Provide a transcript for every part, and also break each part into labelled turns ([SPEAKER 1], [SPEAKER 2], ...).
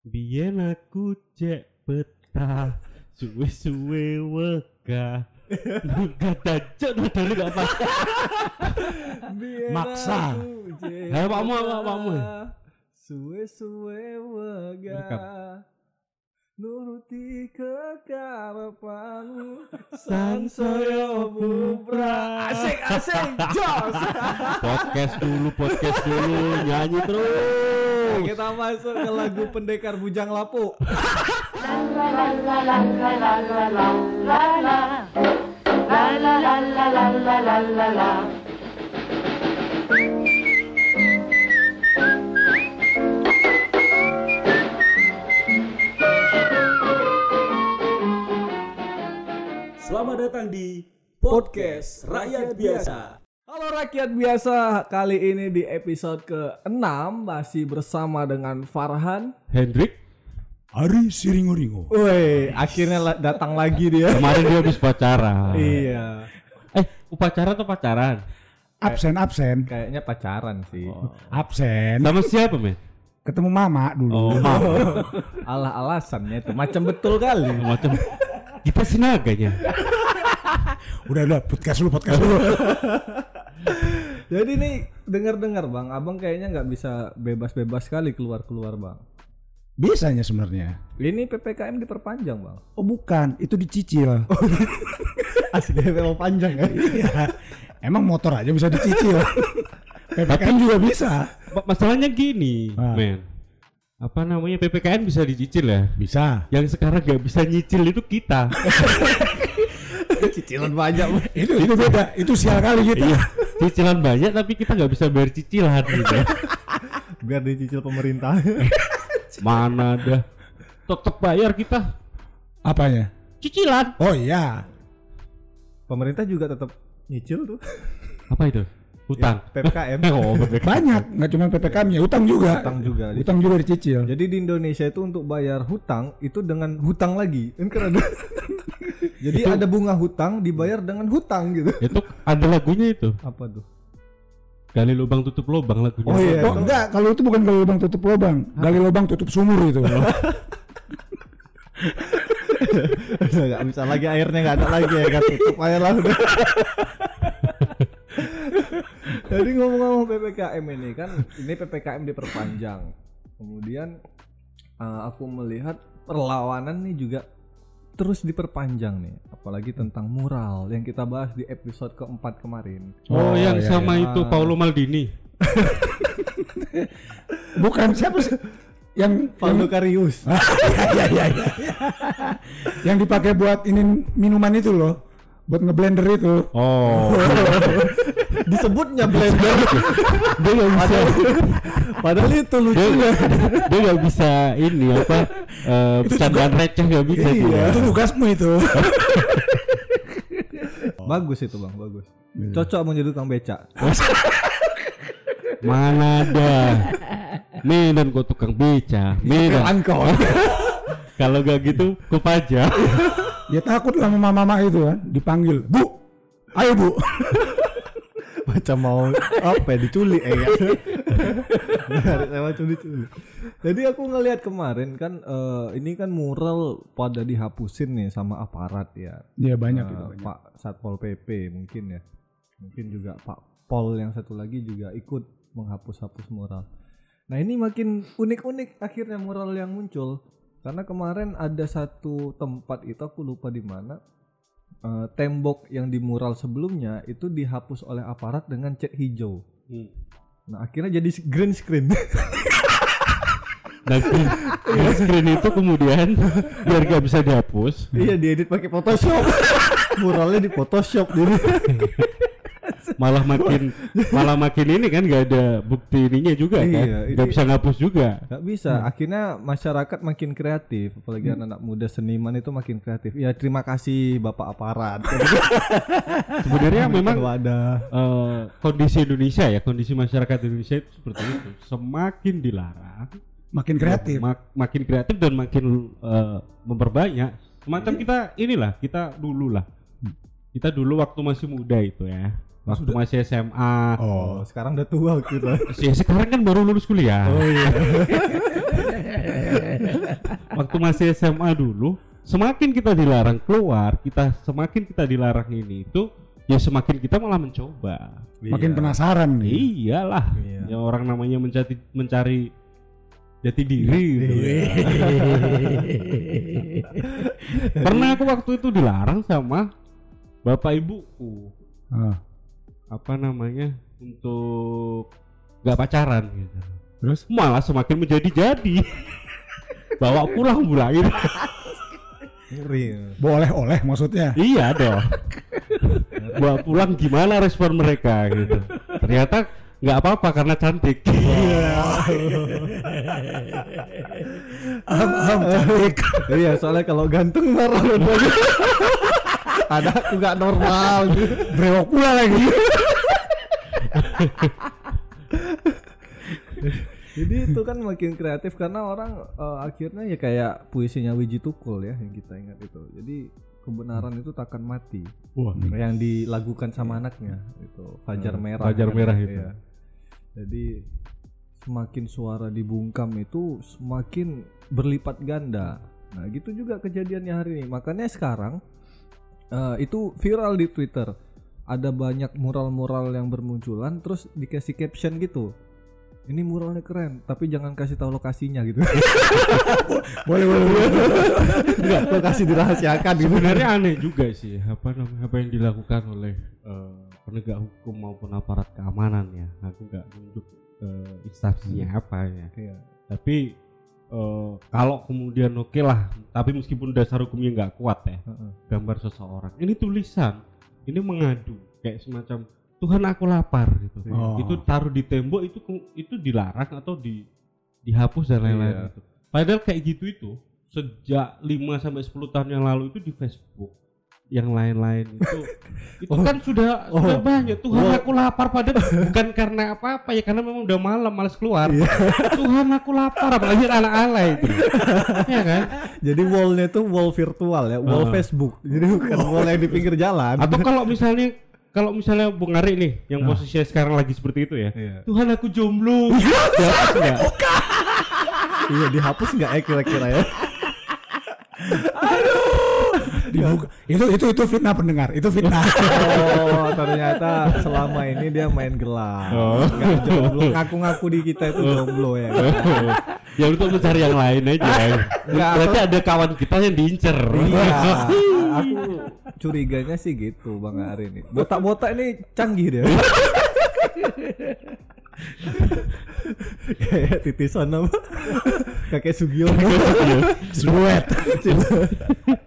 [SPEAKER 1] Biyen aku cek betah suwe-suwe wega. Kata cok nadane gak pas.
[SPEAKER 2] Maksa.
[SPEAKER 1] Ayo, pakmu, pak- pakmu.
[SPEAKER 2] Suwe-suwe wega. Nuruti kekarepanmu
[SPEAKER 1] Sansaya bubrah.
[SPEAKER 2] Asik asik jos
[SPEAKER 1] Podcast dulu, podcast dulu, nyanyi terus.
[SPEAKER 2] Kita masuk ke lagu pendekar bujang lapuk
[SPEAKER 3] Selamat datang di podcast Rakyat Biasa.
[SPEAKER 2] Halo rakyat biasa Kali ini di episode ke-6 Masih bersama dengan Farhan
[SPEAKER 1] Hendrik,
[SPEAKER 4] Ari Siringo-ringo.
[SPEAKER 2] Woi akhirnya datang lagi dia
[SPEAKER 1] kemarin dia habis pacaran.
[SPEAKER 2] Iya
[SPEAKER 1] Eh, upacara atau pacaran?
[SPEAKER 4] Absen absen
[SPEAKER 2] Kayaknya pacaran sih
[SPEAKER 4] absen.
[SPEAKER 1] Sama siapa, men?
[SPEAKER 4] Ketemu mama dulu.
[SPEAKER 1] Oh, maaf.
[SPEAKER 2] Alah alasannya itu Macam betul kali
[SPEAKER 1] Macam kita sinaganya.
[SPEAKER 4] Udah udah podcast dulu podcast dulu.
[SPEAKER 2] Jadi nih dengar-dengar bang, abang kayaknya nggak bisa bebas-bebas sekali keluar-keluar bang.
[SPEAKER 4] Biasanya sebenarnya.
[SPEAKER 2] Ini ppkm diperpanjang bang.
[SPEAKER 4] Oh bukan, itu dicicil.
[SPEAKER 2] Asli memang panjang kan?
[SPEAKER 4] Iya. Emang motor aja bisa dicicil. PPKM juga bisa.
[SPEAKER 1] Ma- Masalahnya gini,
[SPEAKER 4] Ah.
[SPEAKER 1] men. Apa namanya PPKN bisa dicicil ya?
[SPEAKER 4] Bisa.
[SPEAKER 1] Yang sekarang gak bisa nyicil itu kita.
[SPEAKER 2] Cicilan banyak bang.
[SPEAKER 4] Itu itu beda. Itu sial kali gitu.
[SPEAKER 1] iya, cicilan banyak tapi kita nggak bisa bayar cicilan gitu.
[SPEAKER 2] Biar dicicil pemerintah.
[SPEAKER 1] Mana dah? Tetap bayar kita
[SPEAKER 4] Apanya?
[SPEAKER 1] cicilan.
[SPEAKER 4] Oh iya.
[SPEAKER 2] pemerintah juga tetap nyicil tuh.
[SPEAKER 1] Apa itu? Hutang.
[SPEAKER 2] ppkm.
[SPEAKER 1] Oh, PPKN.
[SPEAKER 4] Banyak, nggak cuma PPKM ya, utang juga.
[SPEAKER 2] Utang juga.
[SPEAKER 4] Utang juga dicicil.
[SPEAKER 2] Jadi di Indonesia itu untuk bayar hutang itu dengan hutang lagi. Kan keren. Jadi ada bunga hutang dibayar dengan hutang gitu.
[SPEAKER 1] itu ada lagunya itu.
[SPEAKER 2] Apa tuh?
[SPEAKER 1] Gali lubang tutup lubang lagunya.
[SPEAKER 2] Oh, iya.
[SPEAKER 4] Oh enggak, kalau itu bukan gali lubang tutup lubang. Gali lubang tutup sumur itu.
[SPEAKER 2] Udah nggak bisa lagi airnya nggak ada lagi ya kan tutup aja lah udah. Jadi ngomong-ngomong ppkm ini kan ini ppkm diperpanjang. Kemudian uh, aku melihat perlawanan nih juga terus diperpanjang nih, apalagi tentang mural yang kita bahas di episode keempat kemarin.
[SPEAKER 1] Oh,
[SPEAKER 4] Oh,
[SPEAKER 1] yang
[SPEAKER 4] iya,
[SPEAKER 1] sama
[SPEAKER 2] iya.
[SPEAKER 1] itu Paulo Maldini.
[SPEAKER 4] Bukan siapa sih? Yang
[SPEAKER 2] Paulo Karius.
[SPEAKER 4] ya, ya, ya. yang dipakai buat ini minuman itu loh, buat ngeblender itu.
[SPEAKER 1] Oh,
[SPEAKER 2] Disebutnya blender.
[SPEAKER 1] dia nggak bisa.
[SPEAKER 2] Padahal itu
[SPEAKER 1] dia
[SPEAKER 2] lucunya.
[SPEAKER 1] dia nggak bisa ini apa bercandaan receh nggak bisa
[SPEAKER 2] Iya.
[SPEAKER 1] dia.
[SPEAKER 4] Itu tugasmu itu.
[SPEAKER 2] Bagus itu bang, bagus. Cocok menjadi tukang becak.
[SPEAKER 1] Mana ada? Medan kok tukang beca. Medan.
[SPEAKER 2] Angkot.
[SPEAKER 1] Kalau gak gitu, ku pajak.
[SPEAKER 4] Ya takut lah mama-mama itu kan, dipanggil, Bu, ayo Bu.
[SPEAKER 2] Macam mau apa ya, diculik eh ya. Culik-culik. Jadi aku ngelihat kemarin kan eh, ini kan mural pada dihapusin nih sama aparat ya.
[SPEAKER 4] Iya banyak
[SPEAKER 2] Eh,
[SPEAKER 4] itu. banyak.
[SPEAKER 2] Pak Satpol PP mungkin ya. Mungkin juga Pak Pol yang satu lagi juga ikut menghapus-hapus mural. Nah ini makin unik-unik akhirnya mural yang muncul. Karena kemarin ada satu tempat itu aku lupa di mana. Eh, tembok yang di mural sebelumnya itu dihapus oleh aparat dengan cat hijau. Nah akhirnya jadi green screen.
[SPEAKER 1] Nah, green, green screen itu kemudian biar gak bisa dihapus.
[SPEAKER 2] iya diedit pakai Photoshop. Muralnya di Photoshop jadi.
[SPEAKER 1] Malah makin malah makin ini kan gak ada bukti ininya juga kan.
[SPEAKER 2] Iya,
[SPEAKER 1] Gak
[SPEAKER 2] ini-
[SPEAKER 1] bisa ngapus juga.
[SPEAKER 2] Gak bisa. Akhirnya masyarakat makin kreatif, apalagi anak-anak muda seniman itu makin kreatif. Ya terima kasih Bapak aparat.
[SPEAKER 1] Sebenarnya memang
[SPEAKER 2] wadah.
[SPEAKER 1] eh, kondisi Indonesia ya, kondisi masyarakat Indonesia itu seperti itu. Semakin dilarang,
[SPEAKER 4] Makin kreatif.
[SPEAKER 1] mak- makin kreatif dan makin eh, memperbanyak. Semacam kita inilah, kita dulu lah. Kita dulu waktu masih muda itu ya. Waktu masih SMA.
[SPEAKER 2] Oh, sekarang udah tua kita.
[SPEAKER 1] Ya, sekarang kan baru lulus kuliah.
[SPEAKER 2] Oh iya.
[SPEAKER 1] masih SMA dulu, semakin kita dilarang keluar, kita semakin kita dilarang ini itu, ya semakin kita malah mencoba.
[SPEAKER 4] Makin penasaran nih.
[SPEAKER 1] Iyalah,
[SPEAKER 2] Iya.
[SPEAKER 1] ya orang namanya mencari mencari jati diri. gitu. Pernah aku waktu itu dilarang sama bapak ibuku,
[SPEAKER 4] Ah,
[SPEAKER 1] apa namanya untuk nggak pacaran gitu.
[SPEAKER 4] terus
[SPEAKER 1] Malah semakin menjadi-jadi. Bawa pulang bulangin.
[SPEAKER 2] Ngeri.
[SPEAKER 4] boleh-oleh maksudnya.
[SPEAKER 1] iya dong. Bawa pulang gimana respon mereka gitu. Ternyata nggak apa-apa karena cantik.
[SPEAKER 2] Iya, soalnya kalau ganteng marah aku nggak normal.
[SPEAKER 4] Brewok pula lagi.
[SPEAKER 2] Jadi itu kan makin kreatif karena orang eh, akhirnya ya kayak puisinya Wiji Tukul ya yang kita ingat itu. Jadi kebenaran itu takkan mati.
[SPEAKER 1] Wah.
[SPEAKER 2] Yang dilakukan sama anaknya itu Fajar
[SPEAKER 1] Hmm,
[SPEAKER 2] Merah.
[SPEAKER 1] Fajar
[SPEAKER 2] kan?
[SPEAKER 1] Merah itu.
[SPEAKER 2] Iya. Jadi semakin suara dibungkam itu semakin berlipat ganda. Nah gitu juga kejadiannya hari ini. Makanya sekarang eh, itu viral di Twitter. Ada banyak mural-mural yang bermunculan, terus dikasih caption gitu. Ini muralnya keren, tapi jangan kasih tahu lokasinya gitu.
[SPEAKER 4] boleh, boleh, boleh.
[SPEAKER 2] Enggak, lokasi dirahasiakan gitu.
[SPEAKER 1] Sebenarnya aneh juga sih apa apa yang dilakukan oleh eh, penegak hukum maupun aparat keamanan ya. Aku nggak nunjuk eh, instansinya apa ya.
[SPEAKER 2] Iya.
[SPEAKER 1] Tapi eh, kalau kemudian oke lah, tapi meskipun dasar hukumnya nggak kuat ya,
[SPEAKER 2] Heeh.
[SPEAKER 1] gambar seseorang. Ini tulisan, ini mengadu kayak semacam Tuhan aku lapar gitu.
[SPEAKER 4] Oh.
[SPEAKER 1] Itu taruh di tembok itu itu dilarang atau di dihapus dan lain-lain
[SPEAKER 2] Iya.
[SPEAKER 1] gitu. Padahal kayak gitu itu sejak 5 sampai 10 tahun yang lalu itu di Facebook yang lain-lain. Itu itu kan sudah sudah banyak. Tuhan aku lapar padahal bukan karena apa-apa ya karena memang udah malam malas keluar. Tuhan aku lapar apalagi anak alay itu. Ya kan?
[SPEAKER 2] Jadi wallnya tuh wall virtual ya, wall
[SPEAKER 1] Ah.
[SPEAKER 2] Facebook. Jadi bukan wall yang di pinggir jalan.
[SPEAKER 1] atau kalau misalnya kalau misalnya Bung Ari nih yang posisinya sekarang lagi seperti itu ya.
[SPEAKER 2] Iya.
[SPEAKER 1] Tuhan aku jomblo. Nggak?
[SPEAKER 2] iya dihapus nggak ya kira-kira ya?
[SPEAKER 4] Dibuka. Itu itu itu fitnah pendengar. Itu fitnah.
[SPEAKER 2] Oh ternyata selama ini dia main gelap.
[SPEAKER 1] Oh.
[SPEAKER 2] Jomblo. Ngaku-ngaku di kita itu jomblo ya.
[SPEAKER 1] ya untuk mencari yang lain aja
[SPEAKER 2] Nggak,
[SPEAKER 1] berarti ada kawan kita yang diincer
[SPEAKER 2] Iya. Aku curiganya sih gitu Bang Ari ini. Botak-botak ini canggih dia. Kayak titisan apa? Kakek Sugiono.
[SPEAKER 4] Siluet.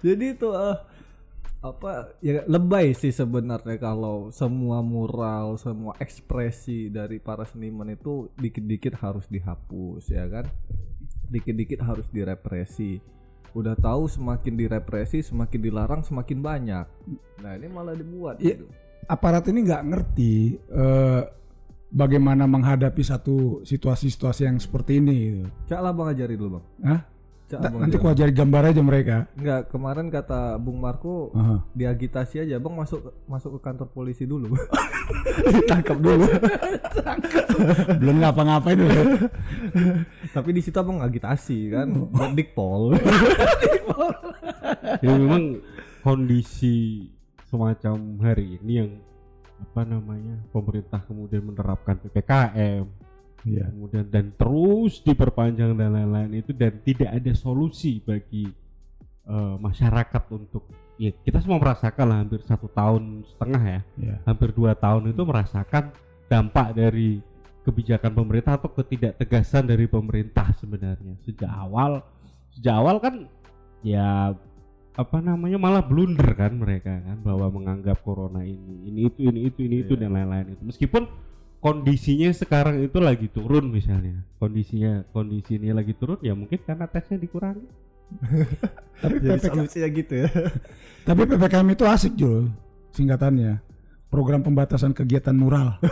[SPEAKER 2] Jadi itu eh, apa ya lebay sih sebenarnya kalau semua mural, semua ekspresi dari para seniman itu dikit-dikit harus dihapus ya kan. Dikit-dikit harus direpresi. Udah tahu semakin direpresi, semakin dilarang, semakin banyak. Nah, ini malah dibuat
[SPEAKER 4] Iya.
[SPEAKER 2] gitu.
[SPEAKER 4] Aparat ini nggak ngerti eh, bagaimana menghadapi satu situasi-situasi yang seperti ini. Gitu.
[SPEAKER 2] Cak lah Bang ajari dulu, Bang.
[SPEAKER 4] Hah?
[SPEAKER 2] Cak
[SPEAKER 4] Ta-
[SPEAKER 2] Bang
[SPEAKER 4] nanti
[SPEAKER 2] ajari.
[SPEAKER 4] ku ajari gambar aja mereka.
[SPEAKER 2] Enggak, kemarin kata Bung Marco
[SPEAKER 4] Aha.
[SPEAKER 2] diagitasi aja, Bang masuk masuk ke kantor polisi dulu. Ditangkap dulu.
[SPEAKER 4] Belum ngapa-ngapain dulu.
[SPEAKER 2] Tapi di situ Abang agitasi kan buat Dikpol.
[SPEAKER 1] ya memang kondisi semacam hari ini yang apa namanya pemerintah kemudian menerapkan ppkm
[SPEAKER 4] Iya.
[SPEAKER 1] kemudian dan terus diperpanjang dan lain-lain itu dan tidak ada solusi bagi eh, masyarakat untuk ya kita semua merasakan lah hampir satu tahun setengah ya
[SPEAKER 4] Iya.
[SPEAKER 1] hampir dua tahun itu merasakan dampak dari kebijakan pemerintah atau ketidaktegasan dari pemerintah sebenarnya sejak awal sejak awal kan ya apa namanya malah blunder kan mereka kan bahwa menganggap corona ini ini itu ini itu ini itu dan lain-lain itu meskipun kondisinya sekarang itu lagi turun misalnya kondisinya kondisi ini lagi turun ya mungkin karena tesnya dikurangi
[SPEAKER 4] Tapi
[SPEAKER 2] Jadi
[SPEAKER 4] PPK
[SPEAKER 2] solusinya gitu ya.
[SPEAKER 4] tapi PPKM itu asik Jul singkatannya. Program pembatasan kegiatan mural.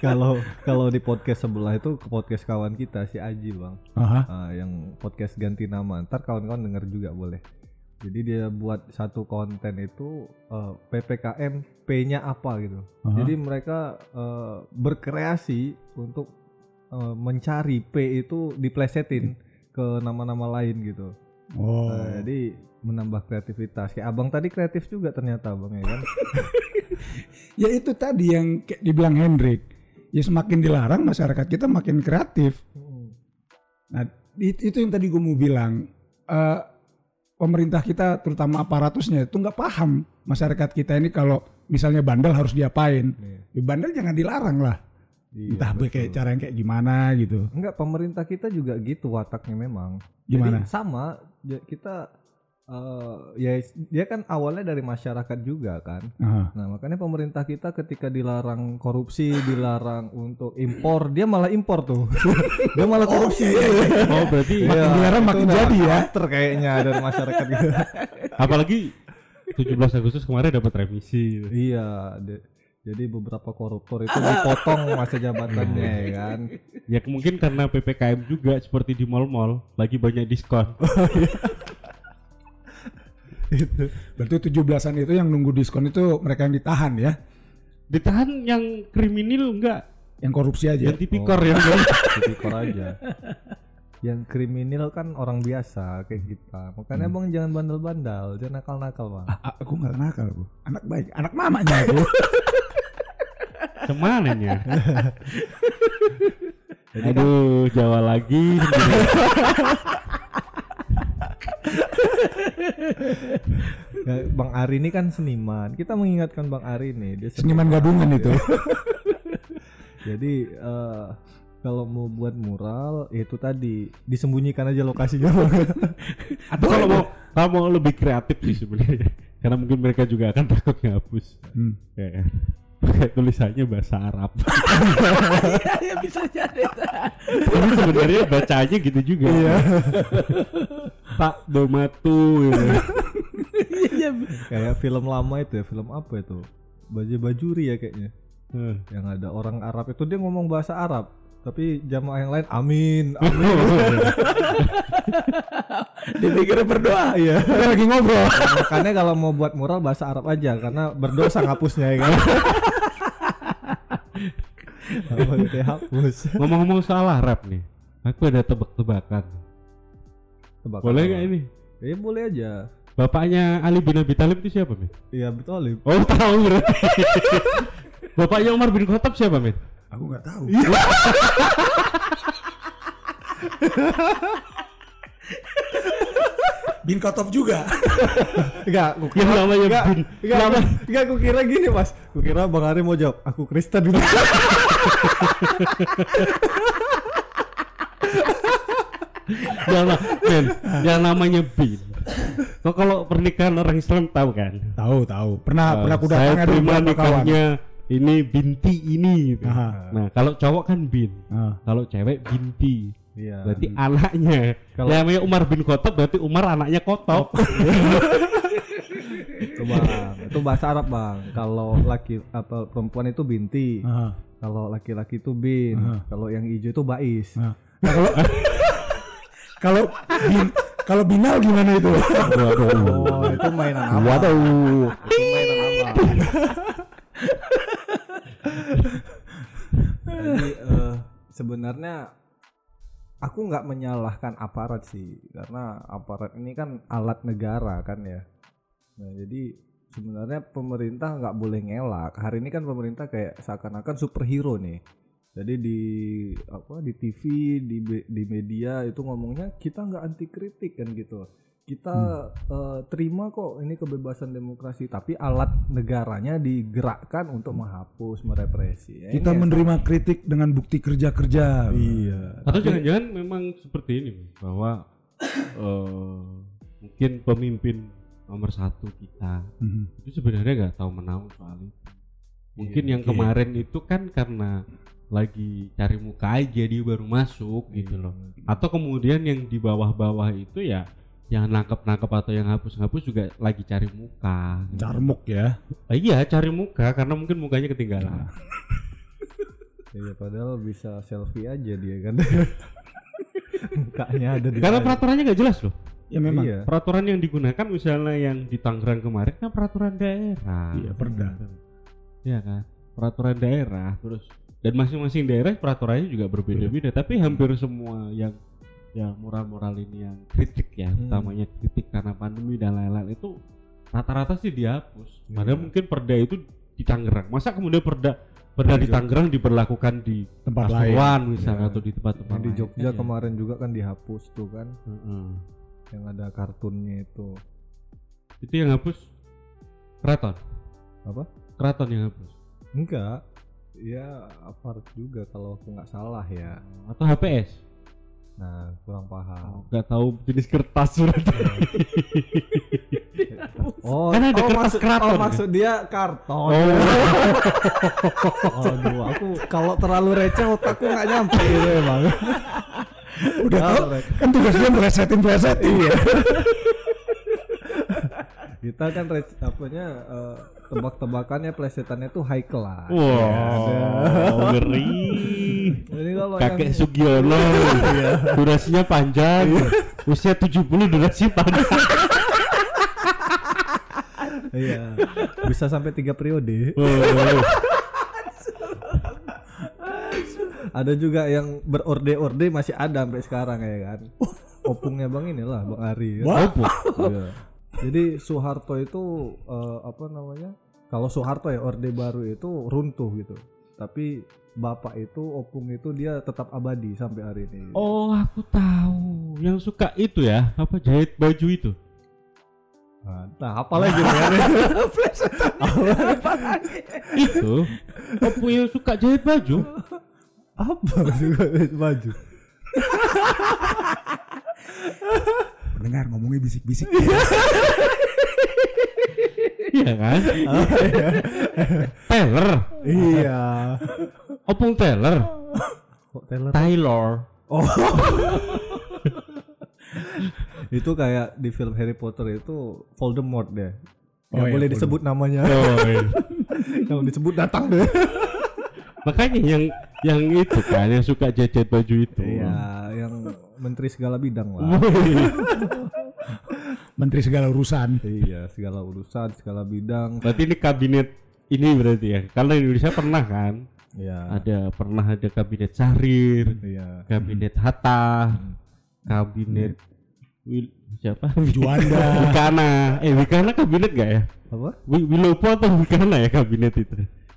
[SPEAKER 2] Kalau kalau di podcast sebelah itu ke podcast kawan kita si Aji, Bang.
[SPEAKER 4] Aha.
[SPEAKER 2] Ah, yang podcast ganti nama. Ntar kawan-kawan denger juga boleh. Jadi dia buat satu konten itu eh, PPKM P-nya apa gitu.
[SPEAKER 4] Aha.
[SPEAKER 2] Jadi mereka eh, berkreasi untuk eh, mencari P itu diplesetin ke nama-nama lain gitu.
[SPEAKER 4] Oh.
[SPEAKER 2] Nah, jadi menambah kreativitas. Kayak abang tadi kreatif juga ternyata abang ya kan.
[SPEAKER 4] Ya itu tadi yang kayak dibilang Hendrik. Ya semakin dilarang masyarakat kita makin kreatif. Nah it- itu yang tadi gue mau bilang. Eh, pemerintah kita terutama aparatusnya itu nggak paham masyarakat kita ini kalau misalnya bandel harus diapain.
[SPEAKER 2] Iya.
[SPEAKER 4] Ya, bandel jangan dilarang lah.
[SPEAKER 2] Iya,
[SPEAKER 4] Entah
[SPEAKER 2] betul.
[SPEAKER 4] kayak cara yang kayak gimana gitu.
[SPEAKER 2] Enggak, pemerintah kita juga gitu wataknya memang.
[SPEAKER 4] Gimana?
[SPEAKER 2] Jadi sama ya kita eh, ya dia kan awalnya dari masyarakat juga kan.
[SPEAKER 4] Aha.
[SPEAKER 2] Nah, makanya pemerintah kita ketika dilarang korupsi, dilarang untuk impor, dia malah impor tuh. dia malah korupsi.
[SPEAKER 1] Oh berarti
[SPEAKER 4] Makin dilarang makin jadi ya.
[SPEAKER 2] karakter kayaknya dari masyarakat gitu.
[SPEAKER 1] apalagi 17 Agustus kemarin dapat revisi. gitu.
[SPEAKER 2] iya, de- jadi beberapa koruptor itu dipotong masa jabatannya ya kan.
[SPEAKER 1] Ya mungkin karena PPKM juga seperti di mall-mall lagi banyak diskon.
[SPEAKER 4] Berarti 17-an itu yang nunggu diskon itu mereka yang ditahan ya.
[SPEAKER 1] Ditahan yang kriminal enggak?
[SPEAKER 4] Yang korupsi aja.
[SPEAKER 1] Yang tipikor
[SPEAKER 2] Oh.
[SPEAKER 1] ya.
[SPEAKER 2] tipikor aja. Yang kriminal kan orang biasa kayak kita. Makanya bang jangan bandel-bandel, jangan nakal-nakal bang.
[SPEAKER 4] Ah, aku nggak nakal aku. Anak baik, anak mamanya aku.
[SPEAKER 1] Ke mana? Aduh, Jawa lagi.
[SPEAKER 2] Ya, bang Ari ini kan seniman. Kita mengingatkan Bang Ari nih, dia
[SPEAKER 4] Seniman gabungan itu.
[SPEAKER 2] Jadi eh, kalau mau buat mural ya itu tadi disembunyikan aja lokasinya.
[SPEAKER 1] Atau kalau mau kalau mau lebih kreatif sih sebenarnya. Karena mungkin mereka juga akan takut ngapus.
[SPEAKER 4] Hmm.
[SPEAKER 1] Ya kan? Pakai tulisannya bahasa Arab.
[SPEAKER 4] ya bisa jadi.
[SPEAKER 1] Tapi sebenarnya bacanya gitu juga. Iya. Pak Domatu gitu.
[SPEAKER 4] Iya.
[SPEAKER 2] Kayak film lama itu ya, film apa itu? Baju Bajuri ya kayaknya.
[SPEAKER 1] Hmm.
[SPEAKER 2] Yang ada orang Arab itu dia ngomong bahasa Arab. Tapi jamaah yang lain amin, amin.
[SPEAKER 4] Dipikir berdoa.
[SPEAKER 2] Iya.
[SPEAKER 4] Kita lagi ngobrol.
[SPEAKER 2] Makanya kalau mau buat mural bahasa Arab aja karena berdosa ngapusnya ya kan. Ya, hapus.
[SPEAKER 1] Ngomong-ngomong soal Arab nih. Aku ada tebak-tebakan.
[SPEAKER 2] Tebak
[SPEAKER 1] Boleh nggak ini?
[SPEAKER 2] Ya boleh aja.
[SPEAKER 1] Bapaknya Ali bin Abi Thalib itu siapa, Min?
[SPEAKER 2] Iya betul. Lip.
[SPEAKER 1] Oh, tahu berarti. Bapaknya Umar bin Khattab siapa, Min?
[SPEAKER 4] Aku nggak tahu. Bin Kotov juga.
[SPEAKER 2] Enggak, aku
[SPEAKER 1] Yang namanya
[SPEAKER 2] enggak,
[SPEAKER 1] bin.
[SPEAKER 2] enggak, enggak, enggak, aku kira gini mas Aku kira Bang Ari mau jawab Aku Kristen dulu
[SPEAKER 1] Jangan, Men. Yang namanya bin. Kok kalau pernikahan orang Islam tahu kan?
[SPEAKER 4] tahu tahu. Pernah
[SPEAKER 1] Eh,
[SPEAKER 4] pernah aku
[SPEAKER 1] saya
[SPEAKER 4] datang ada
[SPEAKER 1] terima
[SPEAKER 4] beberapa kawan.
[SPEAKER 1] nikahnya ini binti ini gitu.
[SPEAKER 4] Aha.
[SPEAKER 1] Nah, kalau cowok kan bin.
[SPEAKER 4] Ah.
[SPEAKER 1] Kalau cewek binti.
[SPEAKER 2] Iya
[SPEAKER 1] Berarti anaknya.
[SPEAKER 2] Kalau-
[SPEAKER 1] Yang namanya Umar bin Khattab berarti Umar anaknya Kotop.
[SPEAKER 2] Itu bang Itu bahasa Arab bang Kalau laki apa perempuan itu binti
[SPEAKER 4] Ah.
[SPEAKER 2] Kalau laki-laki itu bin
[SPEAKER 4] Aha.
[SPEAKER 2] Kalau yang hijau itu bais
[SPEAKER 4] Ah. Nah, kalau kalau bin kalau binal gimana itu?
[SPEAKER 2] Oh itu mainan apa?
[SPEAKER 1] Waduh.
[SPEAKER 2] Itu mainan apa? Jadi eh, sebenarnya aku nggak menyalahkan aparat sih karena aparat ini kan alat negara kan ya. Nah jadi sebenarnya pemerintah nggak boleh ngelak. Hari ini kan pemerintah kayak seakan-akan superhero nih. Jadi di apa di TV di di media itu ngomongnya kita nggak anti kritik kan gitu. Kita eh, terima kok ini kebebasan demokrasi, tapi alat negaranya digerakkan untuk menghapus, merepresi. Ya,
[SPEAKER 4] Kita
[SPEAKER 2] ini yang
[SPEAKER 4] menerima kritik dengan bukti kerja-kerja.
[SPEAKER 2] Iya.
[SPEAKER 1] Atau jangan-jangan memang seperti ini bahwa eh, mungkin pemimpin nomor satu kita
[SPEAKER 4] Mhm.
[SPEAKER 1] itu sebenarnya nggak tahu menahu soal itu. Mungkin yang
[SPEAKER 4] oke.
[SPEAKER 1] kemarin itu kan karena lagi cari muka aja dia baru masuk gitu loh. Atau kemudian yang di bawah-bawah itu ya yang nangkep-nangkep atau yang hapus-hapus juga lagi cari muka.
[SPEAKER 4] Carmuk ya.
[SPEAKER 1] Ah, iya cari muka karena mungkin mukanya ketinggalan.
[SPEAKER 2] Iya, padahal bisa selfie aja dia kan. Mukanya ada di
[SPEAKER 1] Karena peraturannya nggak jelas loh.
[SPEAKER 4] Ya memang.
[SPEAKER 2] Iya.
[SPEAKER 1] Peraturan yang digunakan misalnya yang di Tangerang kemarin kan peraturan daerah.
[SPEAKER 4] Iya, perda.
[SPEAKER 1] Iya kan? Peraturan daerah terus dan masing-masing daerah peraturannya juga berbeda-beda tapi hampir semua yang yang moral-moral ini yang kritik ya
[SPEAKER 2] Hmm.
[SPEAKER 1] utamanya kritik karena pandemi dan lain-lain itu rata-rata sih dihapus
[SPEAKER 2] Iya.
[SPEAKER 1] padahal mungkin perda itu di Tangerang masa kemudian perda perda di
[SPEAKER 2] Jogja.
[SPEAKER 1] Tangerang diberlakukan di
[SPEAKER 4] tempat lain.
[SPEAKER 1] Pasuruan misalnya
[SPEAKER 2] Iya.
[SPEAKER 1] atau di tempat-tempat
[SPEAKER 2] di
[SPEAKER 1] lain.
[SPEAKER 2] Jogja
[SPEAKER 1] Iya.
[SPEAKER 2] kemarin juga kan dihapus tuh kan
[SPEAKER 1] Heeh.
[SPEAKER 2] yang ada kartunnya itu
[SPEAKER 1] itu yang hapus keraton
[SPEAKER 2] apa
[SPEAKER 1] keraton yang hapus
[SPEAKER 2] enggak ya aparat juga kalau aku nggak salah ya.
[SPEAKER 1] Atau HPS
[SPEAKER 2] nah kurang paham.
[SPEAKER 1] Nggak tahu jenis kertas berarti.
[SPEAKER 2] Oh
[SPEAKER 1] Kan ada
[SPEAKER 2] oh,
[SPEAKER 1] kertas
[SPEAKER 2] maksud,
[SPEAKER 1] keraton
[SPEAKER 2] oh
[SPEAKER 1] ya?
[SPEAKER 2] maksud dia karton.
[SPEAKER 1] Oh.
[SPEAKER 2] Aduh aku kalau terlalu receh otakku nggak nyampe itu emang.
[SPEAKER 4] Udah
[SPEAKER 2] Rek.
[SPEAKER 4] kan tugasnya melesetin melesetin ya.
[SPEAKER 2] Kita kan apanya eh, tebak-tebakannya plesetannya tuh high class.
[SPEAKER 1] Wow ngeri.
[SPEAKER 2] Jadi kalau
[SPEAKER 1] kakek
[SPEAKER 2] yang
[SPEAKER 1] Sugiono durasinya panjang. Usia 70 durasi panjang.
[SPEAKER 2] Iya. Bisa sampai tiga periode.
[SPEAKER 1] Oh,
[SPEAKER 2] ada juga yang berorde-orde masih ada sampai sekarang ya kan? Opungnya bang inilah bang Ari. Ya.
[SPEAKER 4] Wah.
[SPEAKER 2] Jadi Soeharto itu eh, apa namanya kalau Soeharto ya orde baru itu runtuh gitu. Tapi bapak itu opung itu dia tetap abadi sampai hari ini
[SPEAKER 1] oh aku tahu. Yang suka itu ya apa jahit baju itu?
[SPEAKER 2] Nah apa lagi ya?
[SPEAKER 1] Itu apa yang suka jahit baju.
[SPEAKER 2] Apa juga baju
[SPEAKER 4] Pendengar ngomongnya bisik-bisik.
[SPEAKER 1] iya kan Taylor
[SPEAKER 2] iya
[SPEAKER 1] opung Taylor
[SPEAKER 2] kok Taylor
[SPEAKER 1] Taylor
[SPEAKER 2] Oh. itu kayak di film Harry Potter itu Voldemort deh.
[SPEAKER 4] Oh, iya,
[SPEAKER 2] boleh
[SPEAKER 4] Voldemort.
[SPEAKER 2] disebut namanya.
[SPEAKER 1] oh, iya.
[SPEAKER 2] Kalau disebut datang deh.
[SPEAKER 1] makanya yang yang itu kan yang suka jahit baju itu
[SPEAKER 2] Iya, yang menteri segala bidang lah.
[SPEAKER 4] Menteri segala urusan.
[SPEAKER 2] iya, segala urusan, segala bidang.
[SPEAKER 1] berarti ini kabinet ini berarti ya karena Indonesia pernah kan
[SPEAKER 2] Iya.
[SPEAKER 1] ada pernah ada kabinet Syahrir
[SPEAKER 2] Iya.
[SPEAKER 1] kabinet Hatta kabinet Wil, siapa
[SPEAKER 4] Juanda.
[SPEAKER 1] Wikana eh Wikana kabinet gak ya
[SPEAKER 2] Apa?
[SPEAKER 1] Wi- Wilopo atau Wikana ya kabinet itu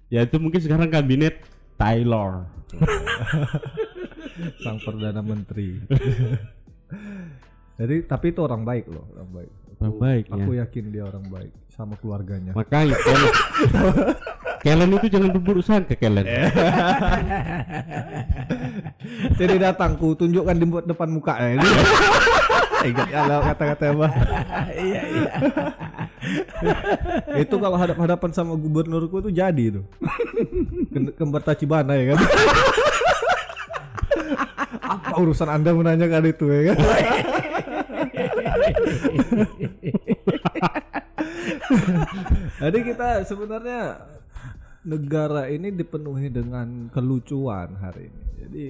[SPEAKER 1] ya itu mungkin sekarang kabinet Taylor
[SPEAKER 2] Sang perdana menteri. Jadi tapi itu orang baik loh, orang baik.
[SPEAKER 1] Orang baik, ya.
[SPEAKER 2] Aku yakin dia orang baik sama keluarganya.
[SPEAKER 1] makanya Kellen Kellen itu jangan berurusan ke Kellen
[SPEAKER 2] Jadi datang ku tunjukkan di depan muka ya ini. Ingat ya kata-kata apa? Iya iya. itu kalau hadap-hadapan sama gubernurku itu jadi itu. Kem- Kembar Tachibana ya kan. Apa urusan Anda menanyakan itu ya kan? Jadi kita sebenarnya negara ini dipenuhi dengan kelucuan hari ini. Jadi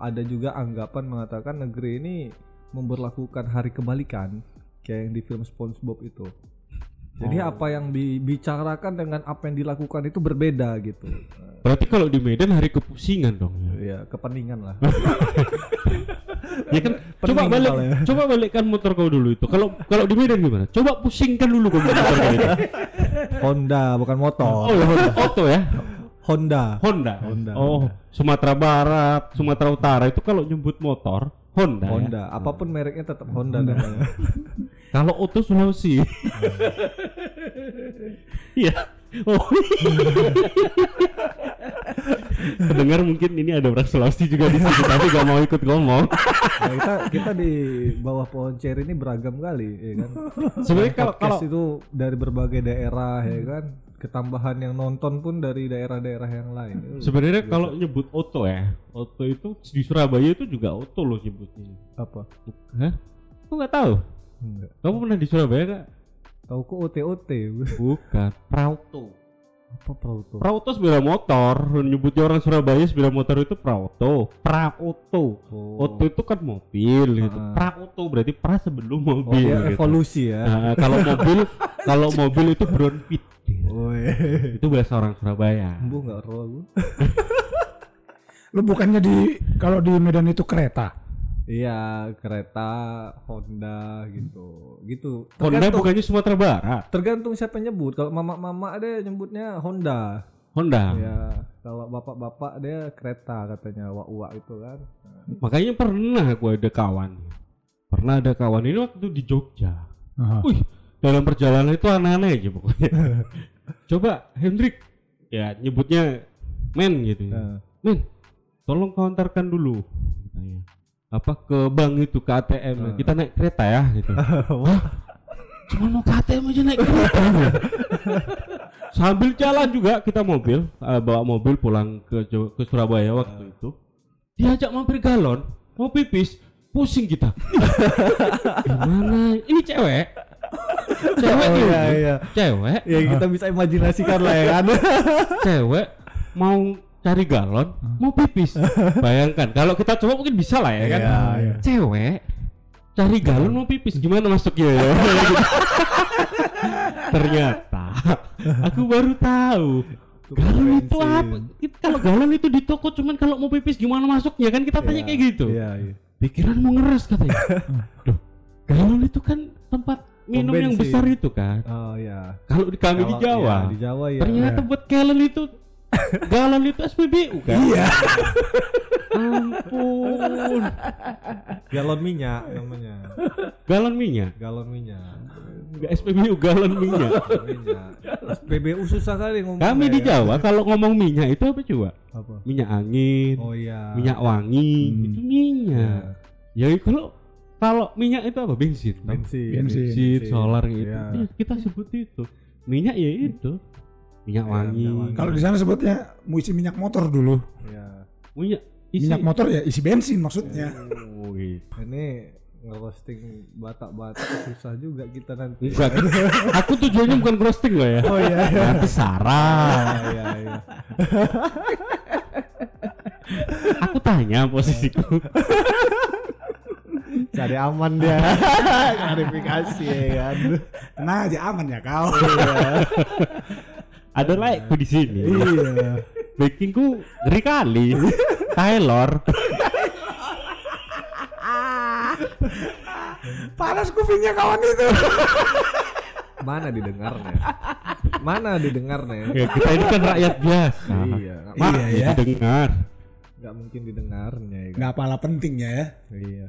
[SPEAKER 2] ada juga anggapan mengatakan negeri ini memberlakukan hari kebalikan kayak yang di film SpongeBob itu. Jadi apa yang dibicarakan dengan apa yang dilakukan itu berbeda gitu.
[SPEAKER 1] berarti kalau di Medan hari kepusingan dong ya,
[SPEAKER 2] Ya kepeningan lah.
[SPEAKER 1] ya kan coba balik
[SPEAKER 2] ya.
[SPEAKER 1] coba balikkan motor kau dulu itu kalau kalau di Medan gimana coba pusingkan dulu kau motor kau itu
[SPEAKER 2] Honda bukan motor.
[SPEAKER 1] oh ya auto ya
[SPEAKER 2] Honda.
[SPEAKER 1] Honda.
[SPEAKER 2] Honda,
[SPEAKER 1] Oh,
[SPEAKER 2] Honda.
[SPEAKER 1] Sumatera Barat, Sumatera Utara itu kalau nyebut motor Honda. ya?
[SPEAKER 2] Honda. Apa pun mereknya tetap Honda namanya.
[SPEAKER 1] Kalau auto Sulawesi. Iya. oh. Pendengar mungkin ini ada orang Sulawesi juga di sini tapi gak mau ikut ngomong.
[SPEAKER 2] Nah, kita kita di bawah pohon ceri ini beragam kali ya kan.
[SPEAKER 1] Sebenarnya kalau kalau
[SPEAKER 2] itu dari berbagai daerah ya kan. Ketambahan yang nonton pun dari daerah-daerah yang lain.
[SPEAKER 1] Sebenarnya kalau nyebut auto ya, auto itu di Surabaya itu juga auto loh nyebutnya.
[SPEAKER 2] apa?
[SPEAKER 1] Hah? Kau nggak tahu?
[SPEAKER 2] Enggak.
[SPEAKER 1] Kamu pernah di Surabaya gak?
[SPEAKER 2] Tahu kok OT-OT.
[SPEAKER 1] Bukan, Prauto.
[SPEAKER 2] Apa Prauto?
[SPEAKER 1] Prauto sepeda motor, nyebutnya orang Surabaya sepeda motor itu Prauto, Prauto.
[SPEAKER 2] Oh.
[SPEAKER 1] Auto itu kan mobil gitu.
[SPEAKER 2] Ah.
[SPEAKER 1] Prauto berarti pra sebelum
[SPEAKER 2] Oh,
[SPEAKER 1] mobil
[SPEAKER 2] dia
[SPEAKER 1] gitu.
[SPEAKER 2] evolusi ya.
[SPEAKER 1] Nah, kalau mobil kalau mobil itu brown pit.
[SPEAKER 2] Oh,
[SPEAKER 1] Itu bahasa orang Surabaya.
[SPEAKER 2] Bu nggak roh.
[SPEAKER 4] Lu bukannya di kalau di Medan itu kereta.
[SPEAKER 2] Iya, kereta Honda gitu. Gitu.
[SPEAKER 1] Honda
[SPEAKER 2] Tergantung,
[SPEAKER 1] bukannya Sumatera Barat.
[SPEAKER 2] tergantung siapa nyebut. Kalau mama-mama ada nyebutnya Honda.
[SPEAKER 1] Honda.
[SPEAKER 2] Ya, kalau bapak-bapak dia kereta katanya wak-wak itu kan.
[SPEAKER 1] Makanya pernah aku ada kawan. Pernah ada kawan ini waktu di Jogja.
[SPEAKER 4] Aha.
[SPEAKER 1] Wih, dalam perjalanan itu aneh-aneh aja pokoknya. Coba Hendrik ya nyebutnya men gitu.
[SPEAKER 2] Nah,
[SPEAKER 1] Men, tolong kau antarkan dulu. Katanya. Apa ke bank itu ke ATM kita naik kereta ya gitu. Hah? Cuma mau ke ATM aja naik kereta. Sambil jalan juga kita mobil, eh, bawa mobil pulang ke ke Surabaya waktu itu. Diajak mampir galon, mau pipis, pusing kita. Gimana? Ini cewek. Cewek
[SPEAKER 2] Oh, iya, iya.
[SPEAKER 1] Cewek,
[SPEAKER 2] ya kita bisa imajinasikan lah ya kan.
[SPEAKER 1] cewek mau cari galon, mau pipis. Bayangkan kalau kita coba mungkin bisa lah ya kan.
[SPEAKER 2] Iya, iya.
[SPEAKER 1] Cewek cari galon mau pipis gimana masuknya ya? Ternyata aku baru tahu galon itu apa? Kalau galon itu di toko cuman kalau mau pipis gimana masuknya kan kita tanya
[SPEAKER 2] Iya,
[SPEAKER 1] kayak gitu.
[SPEAKER 2] Iya, iya.
[SPEAKER 1] Pikiran mau ngeres katanya. Duh, galon itu kan tempat minum yang besar itu kan.
[SPEAKER 2] Oh iya.
[SPEAKER 1] Kalau di kami di
[SPEAKER 2] Kalau-
[SPEAKER 1] Jawa,
[SPEAKER 2] iya, di Jawa ya.
[SPEAKER 1] ternyata buat galon itu galon itu SPBU kan? Iya. Ampun.
[SPEAKER 2] galon minyak namanya.
[SPEAKER 1] Galon minyak.
[SPEAKER 2] Galon minyak.
[SPEAKER 1] Enggak SPBU galon minyak.
[SPEAKER 2] Galon minyak. PBU susah kali ngomong.
[SPEAKER 1] Kami di Jawa kalau ngomong minyak itu apa coba?
[SPEAKER 2] Apa?
[SPEAKER 1] Minyak angin,
[SPEAKER 2] Oh iya.
[SPEAKER 1] minyak wangi,
[SPEAKER 4] Hmm.
[SPEAKER 1] itu minyak. Ya kalau kalau minyak itu apa? Bensin.
[SPEAKER 2] Bensin.
[SPEAKER 4] Bensin.
[SPEAKER 1] Bensin, solar gitu.
[SPEAKER 2] Iya.
[SPEAKER 1] Ya, kita sebut itu. Minyak ya itu. Minyak
[SPEAKER 2] Iya,
[SPEAKER 1] wangi.
[SPEAKER 4] Kalau di sana sebutnya mau isi minyak motor dulu.
[SPEAKER 2] Iya.
[SPEAKER 1] Minyak isi.
[SPEAKER 4] Minyak motor ya isi bensin maksudnya.
[SPEAKER 1] Oh, gitu.
[SPEAKER 2] Ini ngerosting batak-batak susah juga kita nanti.
[SPEAKER 1] Enggak, aku tujuannya bukan roasting loh ya.
[SPEAKER 2] Oh iya. iya.
[SPEAKER 1] Nanti sarah.
[SPEAKER 2] Ah, iya, iya.
[SPEAKER 1] Aku tanya posisiku.
[SPEAKER 2] Cari aman dia. Klarifikasi ya kan.
[SPEAKER 4] Tenang aja aman ya kau.
[SPEAKER 1] Ada like di sini.
[SPEAKER 2] Iya.
[SPEAKER 1] Backingku ngeri kali. Taylor.
[SPEAKER 4] Panas kupingnya kawan itu.
[SPEAKER 2] Mana didengarnya? Mana didengarnya?
[SPEAKER 1] Ya, kita ini kan rakyat biasa.
[SPEAKER 2] Iya.
[SPEAKER 1] Mana
[SPEAKER 4] Iya, ya.
[SPEAKER 1] dengar?
[SPEAKER 2] Gak mungkin didengarnya ya. kan?
[SPEAKER 4] Nggak pala pentingnya ya.
[SPEAKER 2] Iya.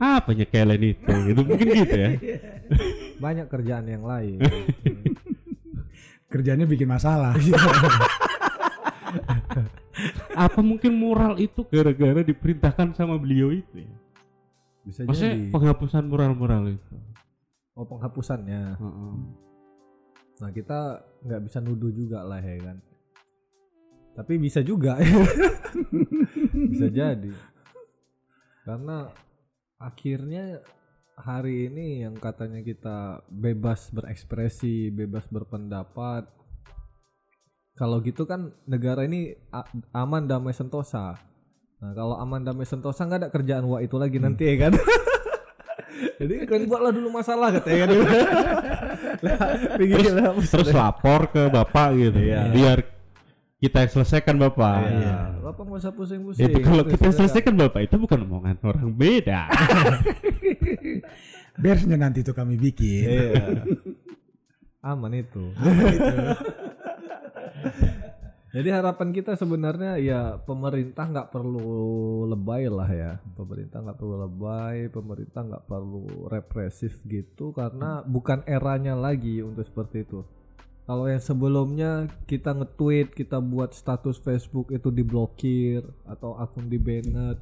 [SPEAKER 1] Apa nyekelen itu? Itu mungkin gitu ya.
[SPEAKER 2] Banyak kerjaan yang lain.
[SPEAKER 4] Kerjanya bikin masalah.
[SPEAKER 1] Apa mungkin moral itu gara-gara diperintahkan sama beliau itu ya?
[SPEAKER 2] Bisa
[SPEAKER 1] Maksudnya
[SPEAKER 2] jadi.
[SPEAKER 1] penghapusan moral-moral itu.
[SPEAKER 2] Oh penghapusannya.
[SPEAKER 1] Heeh.
[SPEAKER 2] Nah kita nggak bisa nuduh juga lah ya kan. Tapi bisa juga. bisa jadi. Karena akhirnya hari ini yang katanya kita bebas berekspresi, bebas berpendapat. Kalau gitu kan negara ini aman damai sentosa. Nah kalau aman damai sentosa nggak ada kerjaan wah itu lagi nanti ya kan. Jadi kan buatlah dulu masalah katanya kan. Lah, pikirlah,
[SPEAKER 1] Terus lapor ke bapak gitu.
[SPEAKER 2] Iya.
[SPEAKER 1] Biar kita yang selesaikan bapak.
[SPEAKER 2] Iya. Bapak nggak usah pusing-pusing.
[SPEAKER 1] Itu kalau
[SPEAKER 2] Itu
[SPEAKER 1] kita selesaikan bapak itu bukan omongan orang beda.
[SPEAKER 4] Bersnya nanti tuh kami bikin.
[SPEAKER 2] Iya. Aman itu. Jadi harapan kita sebenarnya ya pemerintah nggak perlu lebay lah ya. Pemerintah nggak perlu lebay, pemerintah nggak perlu represif gitu karena bukan eranya lagi untuk seperti itu. Kalau yang sebelumnya kita nge-tweet, kita buat status Facebook itu diblokir atau akun di banned.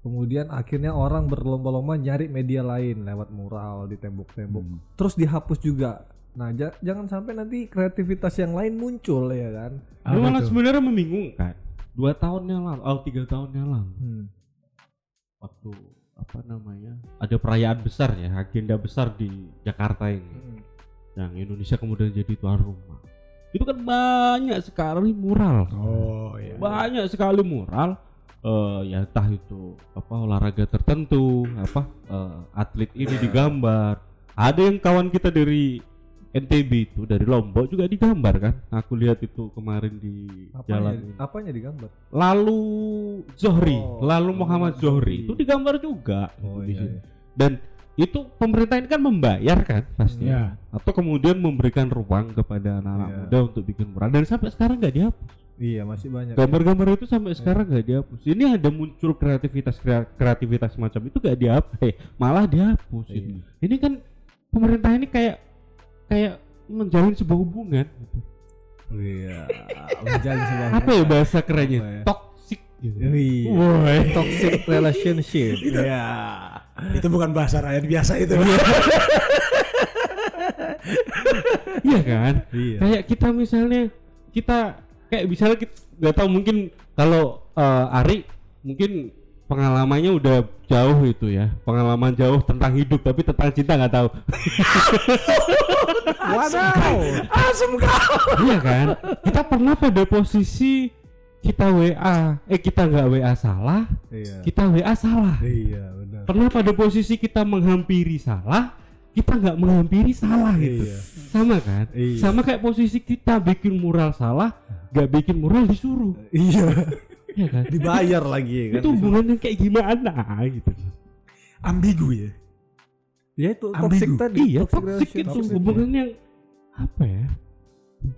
[SPEAKER 2] Kemudian akhirnya orang berlomba-lomba nyari media lain lewat mural di tembok-tembok. Terus dihapus juga. Nah, ja- jangan sampai nanti kreativitas yang lain muncul ya kan.
[SPEAKER 1] Ini
[SPEAKER 4] Apa
[SPEAKER 1] malah sebenarnya membingungkan. Dua tahun yang lalu, oh tiga tahun yang lalu,
[SPEAKER 2] Hmm.
[SPEAKER 1] waktu apa namanya, ada perayaan besar ya, agenda besar di Jakarta ini,
[SPEAKER 2] Hmm.
[SPEAKER 1] yang Indonesia kemudian jadi tuan rumah. itu kan banyak sekali mural
[SPEAKER 4] Oh iya.
[SPEAKER 1] banyak sekali mural eh ya entah itu apa olahraga tertentu apa eh, atlet ini digambar ada yang kawan kita dari NTB itu dari Lombok juga digambar kan aku lihat itu kemarin di jalan
[SPEAKER 2] Apanya,
[SPEAKER 1] ini.
[SPEAKER 2] apanya digambar?
[SPEAKER 1] lalu Zohri
[SPEAKER 2] Oh,
[SPEAKER 1] lalu Muhammad
[SPEAKER 2] Zohri.
[SPEAKER 1] Zohri itu digambar juga
[SPEAKER 2] Oh
[SPEAKER 1] di
[SPEAKER 2] iya, iya.
[SPEAKER 1] dan itu pemerintah ini kan membayar kan pasti
[SPEAKER 4] Iya.
[SPEAKER 1] atau kemudian memberikan ruang kepada anak-anak
[SPEAKER 2] Iya.
[SPEAKER 1] muda untuk bikin mural dan sampai sekarang nggak dihapus
[SPEAKER 2] Iya masih banyak.
[SPEAKER 1] gambar-gambar itu sampai
[SPEAKER 2] Iya.
[SPEAKER 1] sekarang nggak dihapus ini ada muncul kreativitas krea- kreativitas macam itu nggak dihapus eh, malah dihapus
[SPEAKER 2] Iya.
[SPEAKER 1] ini. kan pemerintah ini kayak kayak menjalin sebuah hubungan.
[SPEAKER 2] Iya. Menjalin sebuah
[SPEAKER 1] apa ya bahasa kerennya
[SPEAKER 2] ya?
[SPEAKER 1] toxic gitu.
[SPEAKER 2] Iya. Toxic relationship. Iya.
[SPEAKER 4] Itu bukan bahasa rakyat biasa itu.
[SPEAKER 1] iya kan
[SPEAKER 2] Iya.
[SPEAKER 1] kayak kita misalnya kita kayak misalnya kita nggak tahu mungkin kalau eh, Ari mungkin pengalamannya udah jauh itu ya pengalaman jauh tentang hidup tapi tentang cinta nggak tahu
[SPEAKER 2] Wadaw.
[SPEAKER 4] Asem kau.
[SPEAKER 1] iya kan kita pernah pada posisi kita WA eh kita nggak WA salah
[SPEAKER 2] Iya.
[SPEAKER 1] kita WA salah
[SPEAKER 2] Iya benar.
[SPEAKER 1] pernah pada posisi kita menghampiri salah kita nggak menghampiri salah gitu
[SPEAKER 2] Iya.
[SPEAKER 1] sama kan
[SPEAKER 2] Iya.
[SPEAKER 1] sama kayak posisi kita bikin mural salah nggak bikin mural disuruh
[SPEAKER 2] Iya.
[SPEAKER 1] Iya kan
[SPEAKER 2] Dibayar lagi kan.
[SPEAKER 1] itu hubungannya kayak gimana gitu
[SPEAKER 4] Ambigu ya.
[SPEAKER 2] Ya itu
[SPEAKER 4] Ambigu.
[SPEAKER 2] toxic tadi.
[SPEAKER 1] iya toxic itu hubungan yang apa ya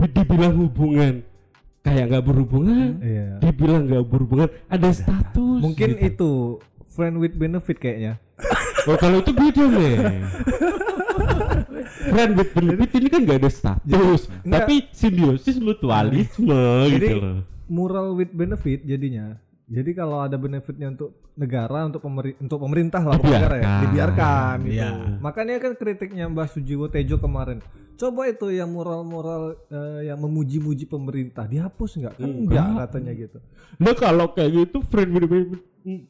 [SPEAKER 1] dibilang hubungan kayak nggak berhubungan
[SPEAKER 2] Iya.
[SPEAKER 1] dibilang nggak berhubungan ada status
[SPEAKER 2] Mungkin
[SPEAKER 1] gitu.
[SPEAKER 2] itu friend with benefit kayaknya.
[SPEAKER 1] oh kalau itu beda nih friend with benefit ini kan nggak ada status
[SPEAKER 2] Enggak.
[SPEAKER 1] tapi simbiosis mutualisme
[SPEAKER 2] Jadi
[SPEAKER 1] gitu loh
[SPEAKER 2] mural with benefit jadinya. Jadi kalau ada benefitnya untuk negara, untuk pemeri untuk pemerintah lah, negara ya, Dibiarkan. gitu.
[SPEAKER 4] Iya.
[SPEAKER 2] Makanya kan kritiknya Mbah Sujiwo Tejo kemarin. Coba itu yang mural-mural eh, yang memuji-muji pemerintah dihapus nggak? Kan enggak
[SPEAKER 1] Enggak.
[SPEAKER 2] katanya gitu.
[SPEAKER 1] Nah kalau kayak gitu friend with benefit hmm,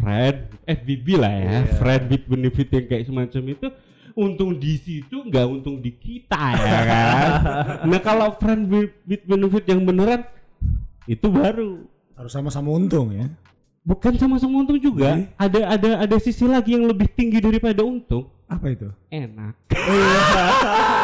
[SPEAKER 1] friend FBB lah ya
[SPEAKER 2] Iya.
[SPEAKER 1] friend with benefit yang kayak semacam itu untung di situ nggak untung di kita ya kan nah kalau friend with, with benefit yang beneran itu baru
[SPEAKER 4] Harus sama-sama untung ya.
[SPEAKER 1] bukan sama-sama untung juga
[SPEAKER 4] Jadi?
[SPEAKER 1] ada ada ada sisi lagi yang lebih tinggi daripada untung
[SPEAKER 4] Apa itu?
[SPEAKER 1] enak